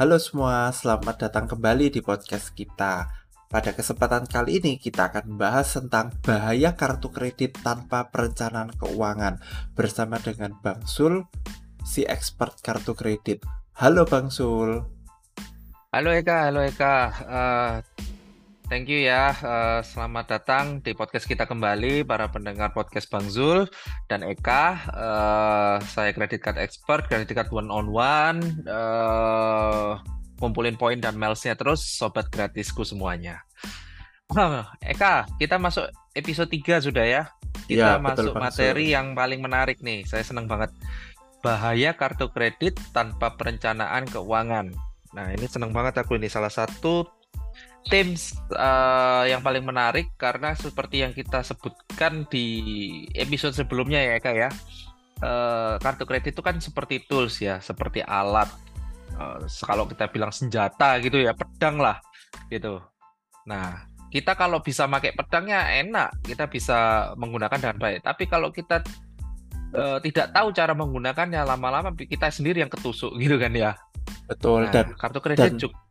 Halo semua, selamat datang kembali di podcast kita. Pada kesempatan kali ini kita akan membahas tentang bahaya kartu kredit tanpa perencanaan keuangan bersama dengan Bang Sul, si expert kartu kredit. Halo Bang Sul. Halo Eka, halo Eka. Uh, Thank you ya. Uh, selamat datang di podcast kita kembali para pendengar podcast Bang Zul dan Eka. Uh, saya credit card expert, credit card one on one. Uh, kumpulin poin dan milesnya terus, sobat gratisku semuanya. Eka, kita masuk episode 3 sudah ya. Kita ya, masuk betul, materi yang paling menarik nih. Saya senang banget. Bahaya kartu kredit tanpa perencanaan keuangan. Nah, ini senang banget aku ini salah satu tim uh, yang paling menarik karena seperti yang kita sebutkan di episode sebelumnya ya kak ya. Uh, kartu kredit itu kan seperti tools ya seperti alat. Uh, kalau kita bilang senjata gitu ya pedang lah gitu. Nah kita kalau bisa pakai pedangnya enak kita bisa menggunakan dengan baik. Tapi kalau kita uh, tidak tahu cara menggunakannya lama-lama kita sendiri yang ketusuk gitu kan ya. Betul nah, dan kartu kredit dan... juga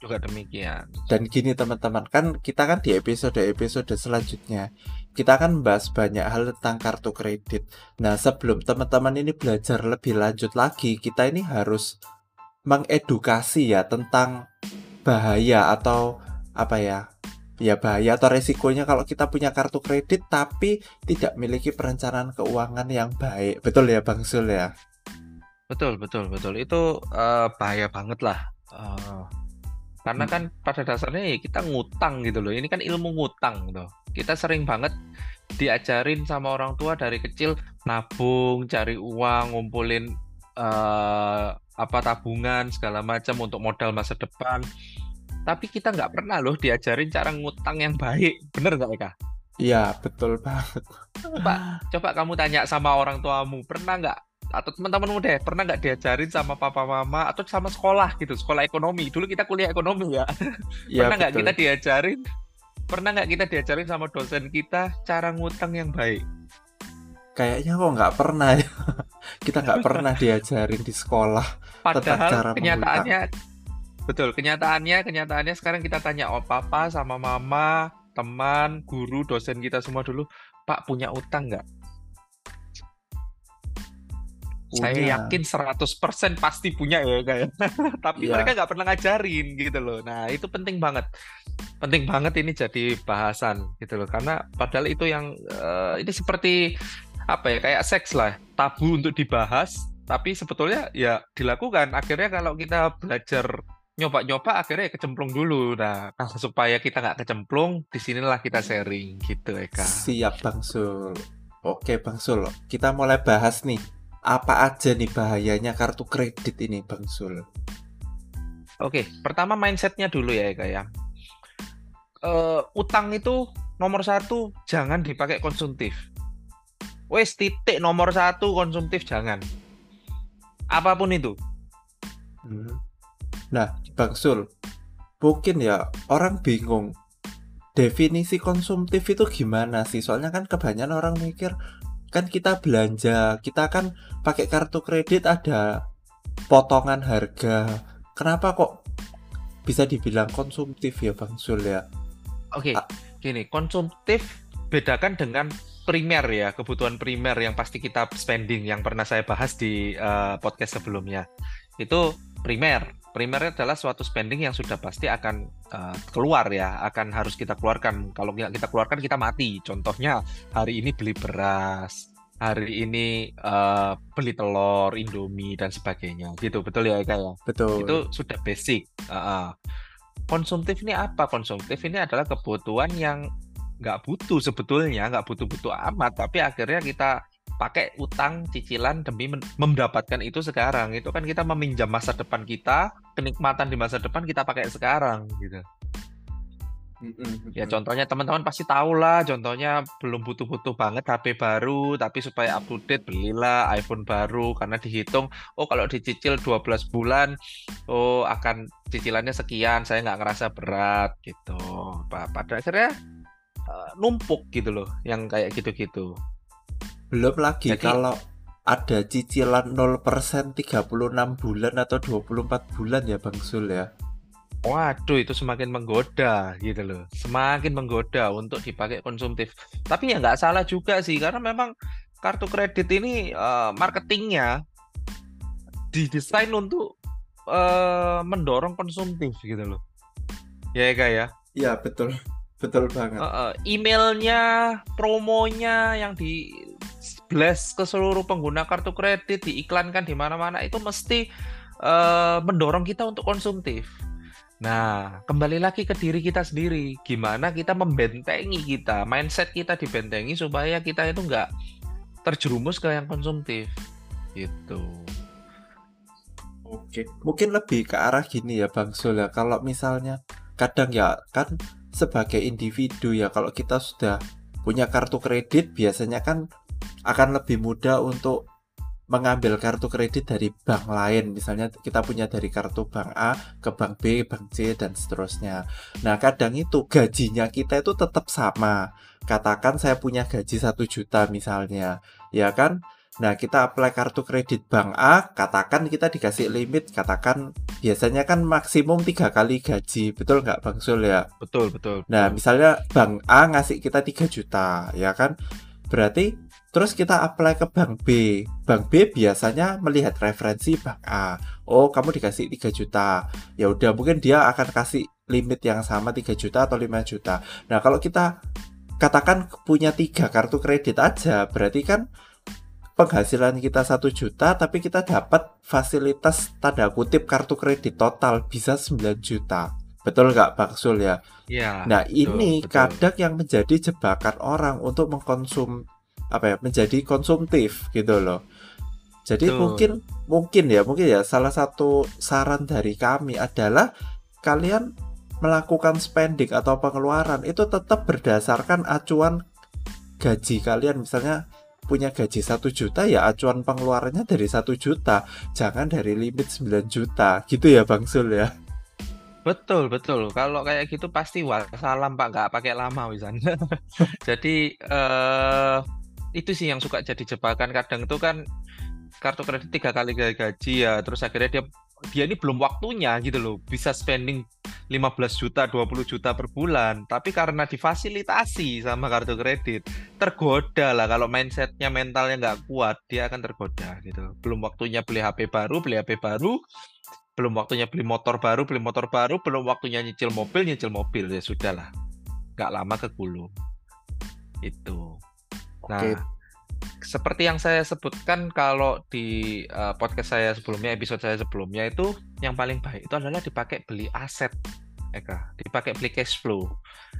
juga demikian. Dan gini teman-teman, kan kita kan di episode-episode selanjutnya kita akan membahas banyak hal tentang kartu kredit. Nah, sebelum teman-teman ini belajar lebih lanjut lagi, kita ini harus mengedukasi ya tentang bahaya atau apa ya? Ya bahaya atau resikonya kalau kita punya kartu kredit tapi tidak memiliki perencanaan keuangan yang baik. Betul ya Bang Sul ya? Betul, betul, betul. Itu uh, bahaya banget lah. Uh, karena hmm. kan pada dasarnya ya kita ngutang gitu loh. Ini kan ilmu ngutang gitu. Kita sering banget diajarin sama orang tua dari kecil nabung, cari uang, ngumpulin uh, apa tabungan segala macam untuk modal masa depan. Tapi kita nggak pernah loh diajarin cara ngutang yang baik. Bener nggak Eka? Iya, betul banget. Coba, coba kamu tanya sama orang tuamu, pernah nggak atau teman-temanmu deh pernah nggak diajarin sama papa mama atau sama sekolah gitu sekolah ekonomi? Dulu kita kuliah ekonomi ya, ya pernah nggak kita diajarin? Pernah nggak kita diajarin sama dosen kita cara ngutang yang baik? Kayaknya kok nggak pernah ya. Kita nggak pernah diajarin di sekolah padahal cara kenyataannya mengutang. betul kenyataannya kenyataannya sekarang kita tanya oh papa sama mama teman guru dosen kita semua dulu pak punya utang nggak punya. Saya yakin 100% pasti punya ya kayak. Ya. Tapi yeah. mereka nggak pernah ngajarin gitu loh. Nah, itu penting banget. Penting banget ini jadi bahasan gitu loh. Karena padahal itu yang uh, ini seperti apa ya kayak seks lah, tabu untuk dibahas, tapi sebetulnya ya dilakukan. Akhirnya kalau kita belajar nyoba-nyoba akhirnya ya kecemplung dulu. Nah, supaya kita nggak kecemplung, di sinilah kita sharing gitu Eka. Siap Bang Sul. Oke Bang Sul, kita mulai bahas nih apa aja nih bahayanya kartu kredit ini Bang Sul? Oke, pertama mindsetnya dulu ya Eka ya. Uh, utang itu nomor satu jangan dipakai konsumtif. Wes titik nomor satu konsumtif jangan. Apa pun itu. Hmm. Nah, Bang Sul, mungkin ya orang bingung definisi konsumtif itu gimana sih? Soalnya kan kebanyakan orang mikir kan kita belanja kita kan pakai kartu kredit ada potongan harga. Kenapa kok bisa dibilang konsumtif ya bang Sul ya? Oke okay, gini konsumtif bedakan dengan primer ya kebutuhan primer yang pasti kita spending yang pernah saya bahas di uh, podcast sebelumnya. Itu primer primer adalah suatu spending yang sudah pasti akan uh, keluar ya, akan harus kita keluarkan. Kalau nggak kita keluarkan kita mati. Contohnya hari ini beli beras, hari ini uh, beli telur, Indomie dan sebagainya. Gitu betul ya Eka ya? Betul. Itu sudah basic. Uh, uh. Konsumtif ini apa? Konsumtif ini adalah kebutuhan yang nggak butuh sebetulnya, nggak butuh-butuh amat, tapi akhirnya kita pakai utang cicilan demi mendapatkan itu sekarang itu kan kita meminjam masa depan kita kenikmatan di masa depan kita pakai sekarang gitu Ya contohnya teman-teman pasti tahu lah, contohnya belum butuh-butuh banget HP baru, tapi supaya up to date belilah iPhone baru karena dihitung, oh kalau dicicil 12 bulan, oh akan cicilannya sekian, saya nggak ngerasa berat gitu. Pada akhirnya uh, numpuk gitu loh, yang kayak gitu-gitu. Belum lagi Jadi, kalau ada cicilan 0% 36 bulan atau 24 bulan ya Bang Sul ya. Waduh, itu semakin menggoda gitu loh. Semakin menggoda untuk dipakai konsumtif. Tapi ya nggak salah juga sih, karena memang kartu kredit ini uh, marketingnya didesain untuk uh, mendorong konsumtif gitu loh. Ya Eka ya? Iya betul, betul banget. Uh, uh, emailnya, promonya yang di blast ke seluruh pengguna kartu kredit diiklankan di mana-mana itu mesti uh, mendorong kita untuk konsumtif Nah, kembali lagi ke diri kita sendiri. Gimana kita membentengi kita, mindset kita dibentengi supaya kita itu nggak terjerumus ke yang konsumtif. Gitu. Oke, mungkin lebih ke arah gini ya Bang Sul ya. Kalau misalnya kadang ya kan sebagai individu ya kalau kita sudah punya kartu kredit biasanya kan akan lebih mudah untuk mengambil kartu kredit dari bank lain misalnya kita punya dari kartu bank A ke bank B, bank C dan seterusnya. Nah kadang itu gajinya kita itu tetap sama. Katakan saya punya gaji satu juta misalnya, ya kan? Nah kita apply kartu kredit bank A, katakan kita dikasih limit, katakan biasanya kan maksimum tiga kali gaji, betul nggak Bang Sul ya? Betul betul. Nah misalnya bank A ngasih kita 3 juta, ya kan? Berarti Terus kita apply ke bank B. Bank B biasanya melihat referensi bank A. Oh, kamu dikasih 3 juta. Ya udah, mungkin dia akan kasih limit yang sama 3 juta atau 5 juta. Nah, kalau kita katakan punya tiga kartu kredit aja, berarti kan penghasilan kita satu juta, tapi kita dapat fasilitas tanda kutip kartu kredit total bisa 9 juta. Betul nggak Pak Sul ya? Iya. Nah betul, ini betul. kadang yang menjadi jebakan orang untuk mengkonsum apa ya menjadi konsumtif gitu loh. Jadi Tuh. mungkin mungkin ya mungkin ya salah satu saran dari kami adalah kalian melakukan spending atau pengeluaran itu tetap berdasarkan acuan gaji kalian misalnya punya gaji satu juta ya acuan pengeluarannya dari satu juta jangan dari limit 9 juta. Gitu ya Bang Sul ya? Betul betul. Kalau kayak gitu pasti salam Pak. Nggak pakai lama misalnya. Jadi eh, itu sih yang suka jadi jebakan. Kadang itu kan kartu kredit tiga kali gaji ya terus akhirnya dia dia ini belum waktunya gitu loh. Bisa spending 15 juta 20 juta per bulan. Tapi karena difasilitasi sama kartu kredit tergoda lah. Kalau mindsetnya mentalnya nggak kuat dia akan tergoda gitu. Belum waktunya beli HP baru beli HP baru. Belum waktunya beli motor baru beli motor baru. Belum waktunya nyicil mobil nyicil mobil. Ya sudahlah nggak lama ke gulung itu Nah, okay. Seperti yang saya sebutkan kalau di uh, podcast saya sebelumnya, episode saya sebelumnya itu yang paling baik itu adalah dipakai beli aset, Eka, dipakai beli cash flow.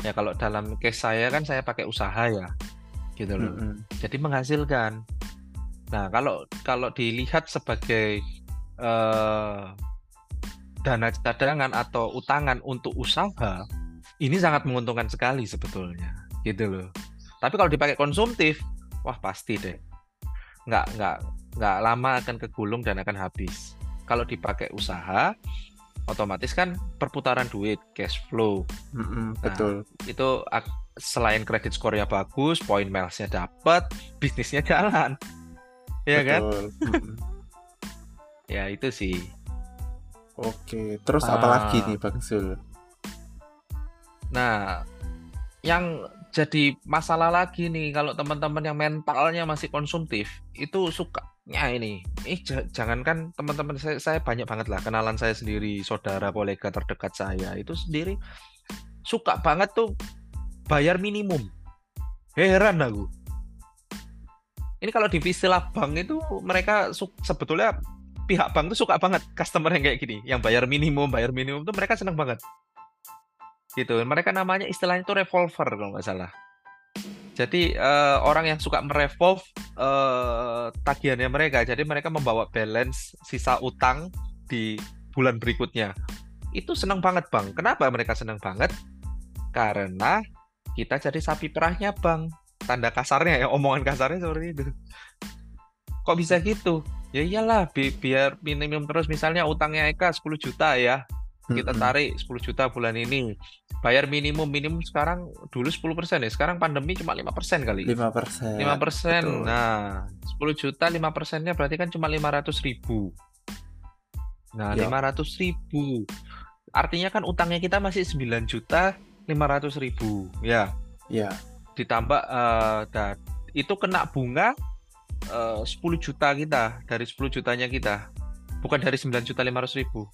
Ya kalau dalam case saya kan saya pakai usaha ya, gitu loh. Mm -hmm. Jadi menghasilkan. Nah kalau kalau dilihat sebagai uh, dana cadangan atau utangan untuk usaha, ini sangat menguntungkan sekali sebetulnya, gitu loh. Tapi kalau dipakai konsumtif, wah pasti deh. Nggak, nggak, nggak lama akan kegulung dan akan habis. Kalau dipakai usaha, otomatis kan perputaran duit, cash flow. Mm -hmm, nah, betul. Itu selain kredit skornya bagus, poin milesnya dapat, bisnisnya jalan. Ya kan? ya itu sih. Oke, terus ah. apa lagi nih Bang Zul? Nah, yang jadi masalah lagi nih kalau teman-teman yang mentalnya masih konsumtif itu sukanya ini eh jangankan teman-teman saya, saya banyak banget lah kenalan saya sendiri saudara kolega terdekat saya itu sendiri suka banget tuh bayar minimum. Heran aku. Ini kalau di istilah bank itu mereka sebetulnya pihak bank tuh suka banget customer yang kayak gini yang bayar minimum bayar minimum tuh mereka seneng banget gitu. Mereka namanya istilahnya itu revolver kalau nggak salah. Jadi uh, orang yang suka merevolve uh, tagihannya mereka. Jadi mereka membawa balance sisa utang di bulan berikutnya. Itu senang banget bang. Kenapa mereka senang banget? Karena kita jadi sapi perahnya bang. Tanda kasarnya ya omongan kasarnya seperti itu. Kok bisa gitu? Ya iyalah bi biar minimum terus. Misalnya utangnya Eka 10 juta ya kita tarik 10 juta bulan ini. Bayar minimum minimum sekarang dulu 10% ya. Sekarang pandemi cuma 5% kali. 5%. 5%. Betul. Nah, 10 juta 5 persennya berarti kan cuma 500 ribu. Nah, Ya. 500 ribu. Artinya kan utangnya kita masih 9 juta 500 ribu. Ya, Ya, ditambah eh, dan itu kena bunga eh, 10 juta kita dari 10 jutanya kita. Bukan dari 9 juta 500 ribu.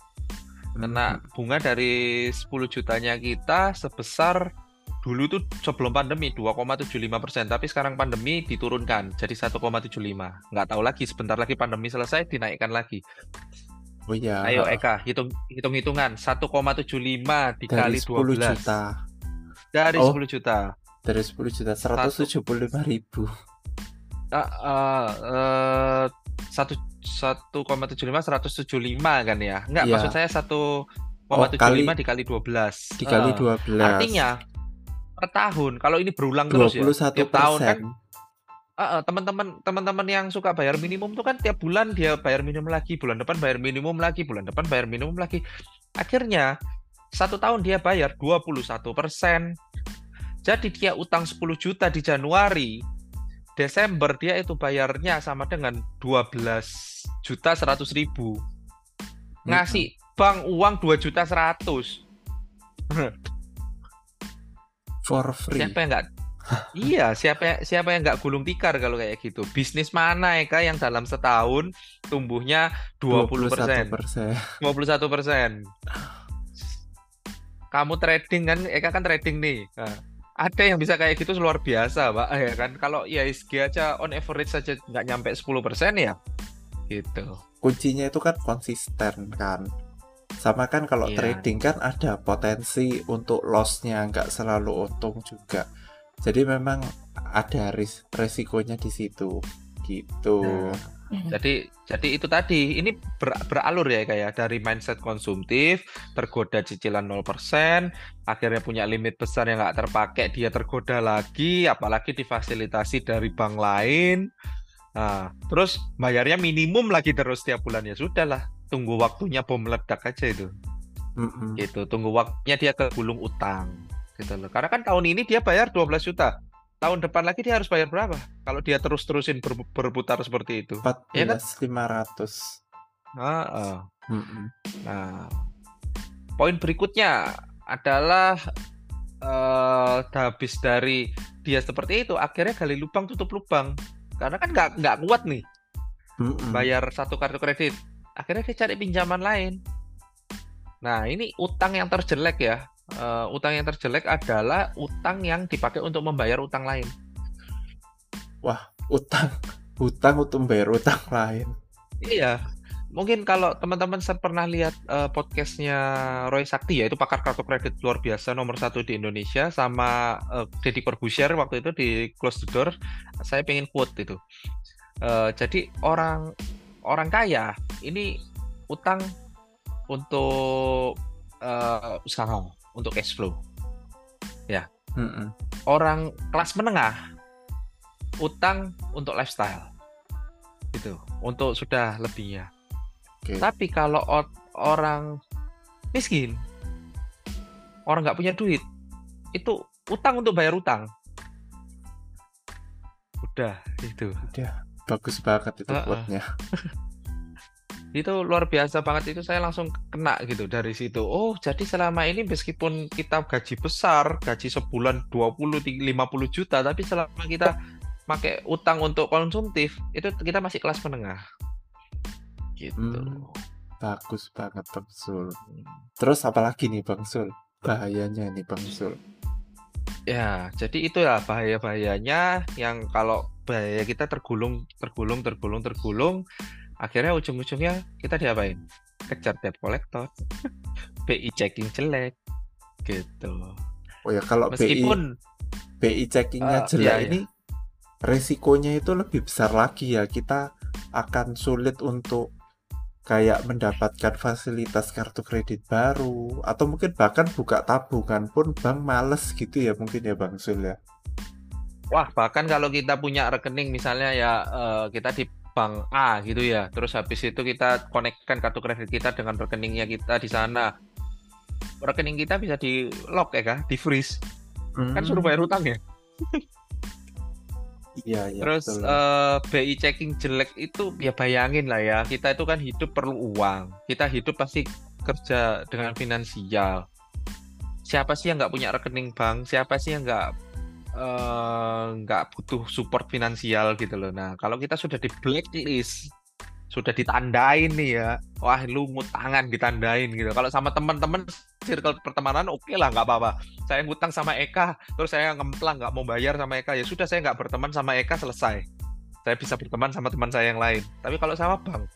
Kena bunga dari 10 jutanya kita sebesar dulu tuh sebelum pandemi 2,75 persen, tapi sekarang pandemi diturunkan jadi 1,75. Nggak tahu lagi sebentar lagi pandemi selesai dinaikkan lagi. Oh iya. Ayo Eka, hitung hitung hitungan 1,75 dari dikali 10 12 juta. dari Oh. 10 juta. Dari 10 juta 175 ribu. Ah, ah, eh, satu 1,75 175 kan ya? Enggak, Iya. maksud saya 1,75 Oh, kali- dikali 12. Dikali Eh, 12. Artinya per tahun kalau ini berulang terus ya 21 tiap tahun kan eh, eh, teman-teman teman-teman yang suka bayar minimum tuh kan tiap bulan dia bayar minimum lagi bulan depan bayar minimum lagi bulan depan bayar minimum lagi akhirnya satu tahun dia bayar 21 persen jadi dia utang 10 juta di Januari Desember dia itu bayarnya sama dengan 12 juta 100 ribu. Ngasih bank uang 2 juta 100 For free. siapa yang nggak iya siapa yang- siapa yang nggak gulung tikar kalau kayak gitu. Bisnis mana Eka yang dalam setahun tumbuhnya 20 persen? 21 persen. Kamu trading kan Eka kan trading nih. Nah, ada yang bisa kayak gitu luar biasa Pak ya kan kalau ISG aja on average saja nggak nyampe 10 persen ya gitu Kuncinya itu kan konsisten kan. Sama kan kalau Iya. trading kan ada potensi untuk lossnya nggak selalu untung juga. Jadi memang ada ris resikonya di situ. Gitu. Nah, Jadi jadi itu tadi ini ber- beralur ya kayak dari mindset konsumtif, tergoda cicilan 0%, akhirnya punya limit besar yang nggak terpakai, dia tergoda lagi, apalagi difasilitasi dari bank lain. Nah, terus bayarnya minimum lagi terus tiap bulan ya sudahlah, tunggu waktunya bom meledak aja itu. Mm-mm. Gitu, tunggu waktunya dia kegulung utang. Gitu loh. Karena kan tahun ini dia bayar 12 juta. Tahun depan lagi dia harus bayar berapa? Kalau dia terus-terusin ber- berputar seperti itu. Iya kan? 14.500. Ah, ah. Mm-mm. Nah, poin berikutnya adalah eh habis dari dia seperti itu, akhirnya gali lubang tutup lubang. Karena kan nggak nggak kuat nih Mm-mm. bayar satu kartu kredit. Akhirnya dia cari pinjaman lain. Nah, ini utang yang terjelek ya. Eh, utang yang terjelek adalah utang yang dipakai untuk membayar utang lain. Utang. Utang untuk membayar utang lain. Iya, mungkin kalau teman-teman pernah lihat eh, podcastnya Roy Sakti ya, itu pakar kartu kredit luar biasa nomor satu di Indonesia, sama eh, Deddy Corbuzier waktu itu di Close the Door, saya pengen quote itu. Eh, jadi orang orang kaya ini utang untuk eh, usaha, untuk cash flow. Mm-mm. Orang kelas menengah utang untuk lifestyle, gitu, untuk sudah lebihnya. Oke. Tapi kalau orang miskin, orang nggak punya duit, itu utang untuk bayar utang. Udah, itu. Udah bagus banget itu Heeh. quote-nya. Itu luar biasa banget itu saya langsung kena gitu dari situ. Oh, jadi selama ini meskipun kita gaji besar, gaji sebulan 20 ti- 50 juta, tapi selama kita pakai utang untuk konsumtif, itu kita masih kelas menengah. Gitu. Hmm. Bagus banget Bang Sul. Terus apalagi nih Bang Sul? Bahayanya nih Bang Sul. Ya, jadi itu ya bahaya-bahayanya yang kalau bahaya kita tergulung, tergulung, tergulung, tergulung, akhirnya ujung-ujungnya kita diapain? Kejar debt collector, BI checking jelek, gitu. Oh ya kalau BI Meskipun BI checkingnya Eh, jelek iya, iya. ini resikonya itu lebih besar lagi ya. Kita akan sulit untuk kayak mendapatkan fasilitas kartu kredit baru atau mungkin bahkan buka tabungan pun bank males gitu ya mungkin ya Bang Sul ya. Wah, bahkan kalau kita punya rekening misalnya ya eh, kita di bank A gitu ya. Terus habis itu kita konekkan kartu kredit kita dengan rekeningnya kita di sana. rekening kita bisa di lock ya kak, di freeze. Kan suruh Hmm. bayar utang ya. Iya, iya Terus betul. eh, BI checking jelek itu ya bayangin lah ya, kita itu kan hidup perlu uang. Kita hidup pasti kerja dengan finansial. Siapa sih yang nggak punya rekening bank? Siapa sih yang nggak eh, nggak butuh support finansial gitu loh. Nah, kalau kita sudah di blacklist, sudah ditandain nih ya, wah lu ngutangan ditandain gitu. Kalau sama teman-teman circle pertemanan oke lah nggak apa-apa. Saya ngutang sama Eka, terus saya ngemplang nggak mau bayar sama Eka ya sudah saya nggak berteman sama Eka selesai. Saya bisa berteman sama teman saya yang lain. Tapi kalau sama bank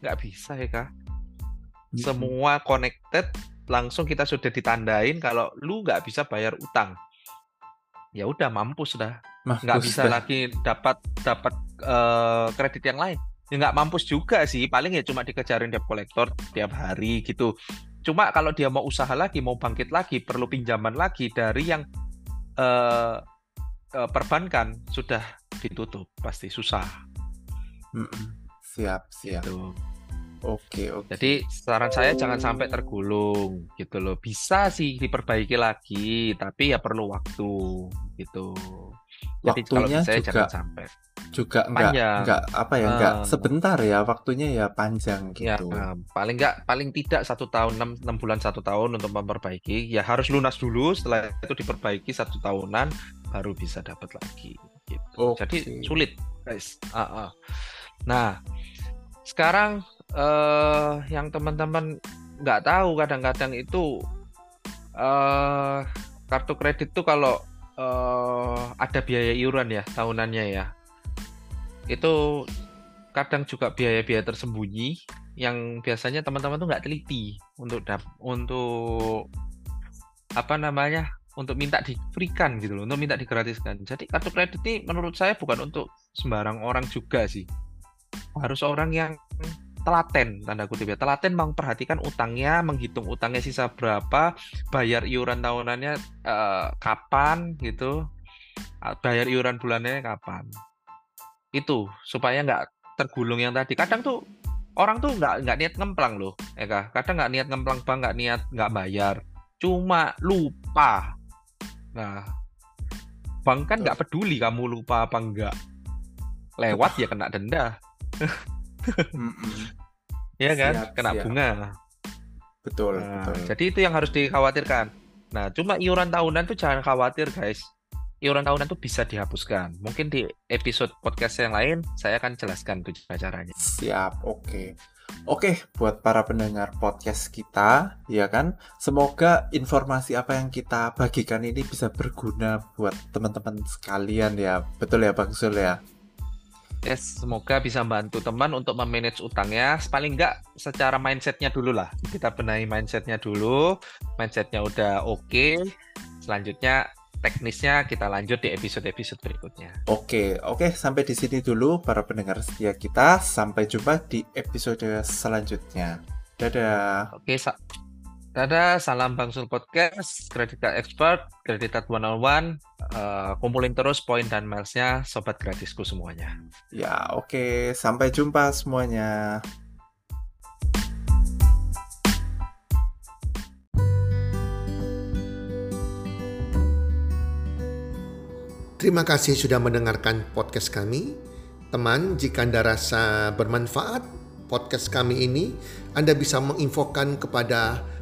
nggak bisa Eka. Semua connected langsung kita sudah ditandain kalau lu nggak bisa bayar utang. Ya udah mampus dah. Nggak bisa dah. lagi dapat dapat eh, kredit yang lain. Ya nggak mampus juga sih. Paling ya cuma dikejarin debt collector tiap hari gitu. Cuma kalau dia mau usaha lagi mau bangkit lagi perlu pinjaman lagi dari yang eh, eh, perbankan sudah ditutup. Pasti susah. Mm-mm. Siap, siap. gitu Oke, oke. jadi saran saya jangan sampai tergulung gitu loh bisa sih diperbaiki lagi tapi ya perlu waktu gitu jadi kalau Waktunya bisa ya juga jangan sampai juga nggak panjang nggak apa ya nggak Eh, sebentar ya waktunya ya panjang Ya, gitu. eh, paling nggak paling tidak satu tahun enam, enam bulan satu tahun untuk memperbaiki. Ya harus lunas dulu, setelah itu diperbaiki satu tahunan baru bisa dapat lagi. Gitu. Jadi Oke. sulit, guys. Ah, ah. Nah, sekarang eh yang teman-teman nggak tahu kadang-kadang itu eh kartu kredit tuh kalau eh ada biaya iuran ya tahunannya ya, itu kadang juga biaya-biaya tersembunyi yang biasanya teman-teman tuh nggak teliti untuk untuk apa namanya untuk minta di freekan gitu loh untuk minta digratiskan. Jadi kartu kredit ini menurut saya bukan untuk sembarang orang juga sih harus orang yang telaten tanda kutip ya. Telaten memperhatikan utangnya menghitung utangnya sisa berapa bayar iuran tahunannya eh, kapan gitu. Bayar iuran bulannya kapan. Itu supaya nggak tergulung yang tadi. Kadang tuh orang tuh nggak nggak niat ngemplang loh Eka kadang nggak niat ngemplang bang nggak niat nggak bayar. Cuma lupa. Nah bank kan nggak peduli kamu lupa apa enggak lewat ya kena denda Mm-mm. ya kan Siap, kena siap. bunga Betul, Nah, betul. jadi itu yang harus dikhawatirkan nah cuma iuran tahunan tuh jangan khawatir guys iuran tahunan tuh bisa dihapuskan mungkin di episode podcast yang lain saya akan jelaskan tuh caranya Siap, oke. Oke, buat para pendengar podcast kita, ya kan? Semoga informasi apa yang kita bagikan ini bisa berguna buat teman-teman sekalian ya. Betul ya, Bang Sul ya? Yes, semoga bisa membantu teman untuk memanage utangnya. Paling nggak secara mindsetnya dulu lah. Kita benahi mindsetnya dulu. Mindsetnya udah oke. Selanjutnya teknisnya kita lanjut di episode-episode berikutnya. Oke, oke, sampai di sini dulu para pendengar setia kita. Sampai jumpa di episode selanjutnya. Dadah. Oke, sa- dadah, salam Bangsul Podcast, Credit Card Expert, Credit Card 101. Eh, kumpulin terus poin dan milesnya, sobat gratisku semuanya. Ya, oke, sampai jumpa semuanya. Terima kasih sudah mendengarkan podcast kami. Teman, jika Anda rasa bermanfaat podcast kami ini, Anda bisa menginfokan kepada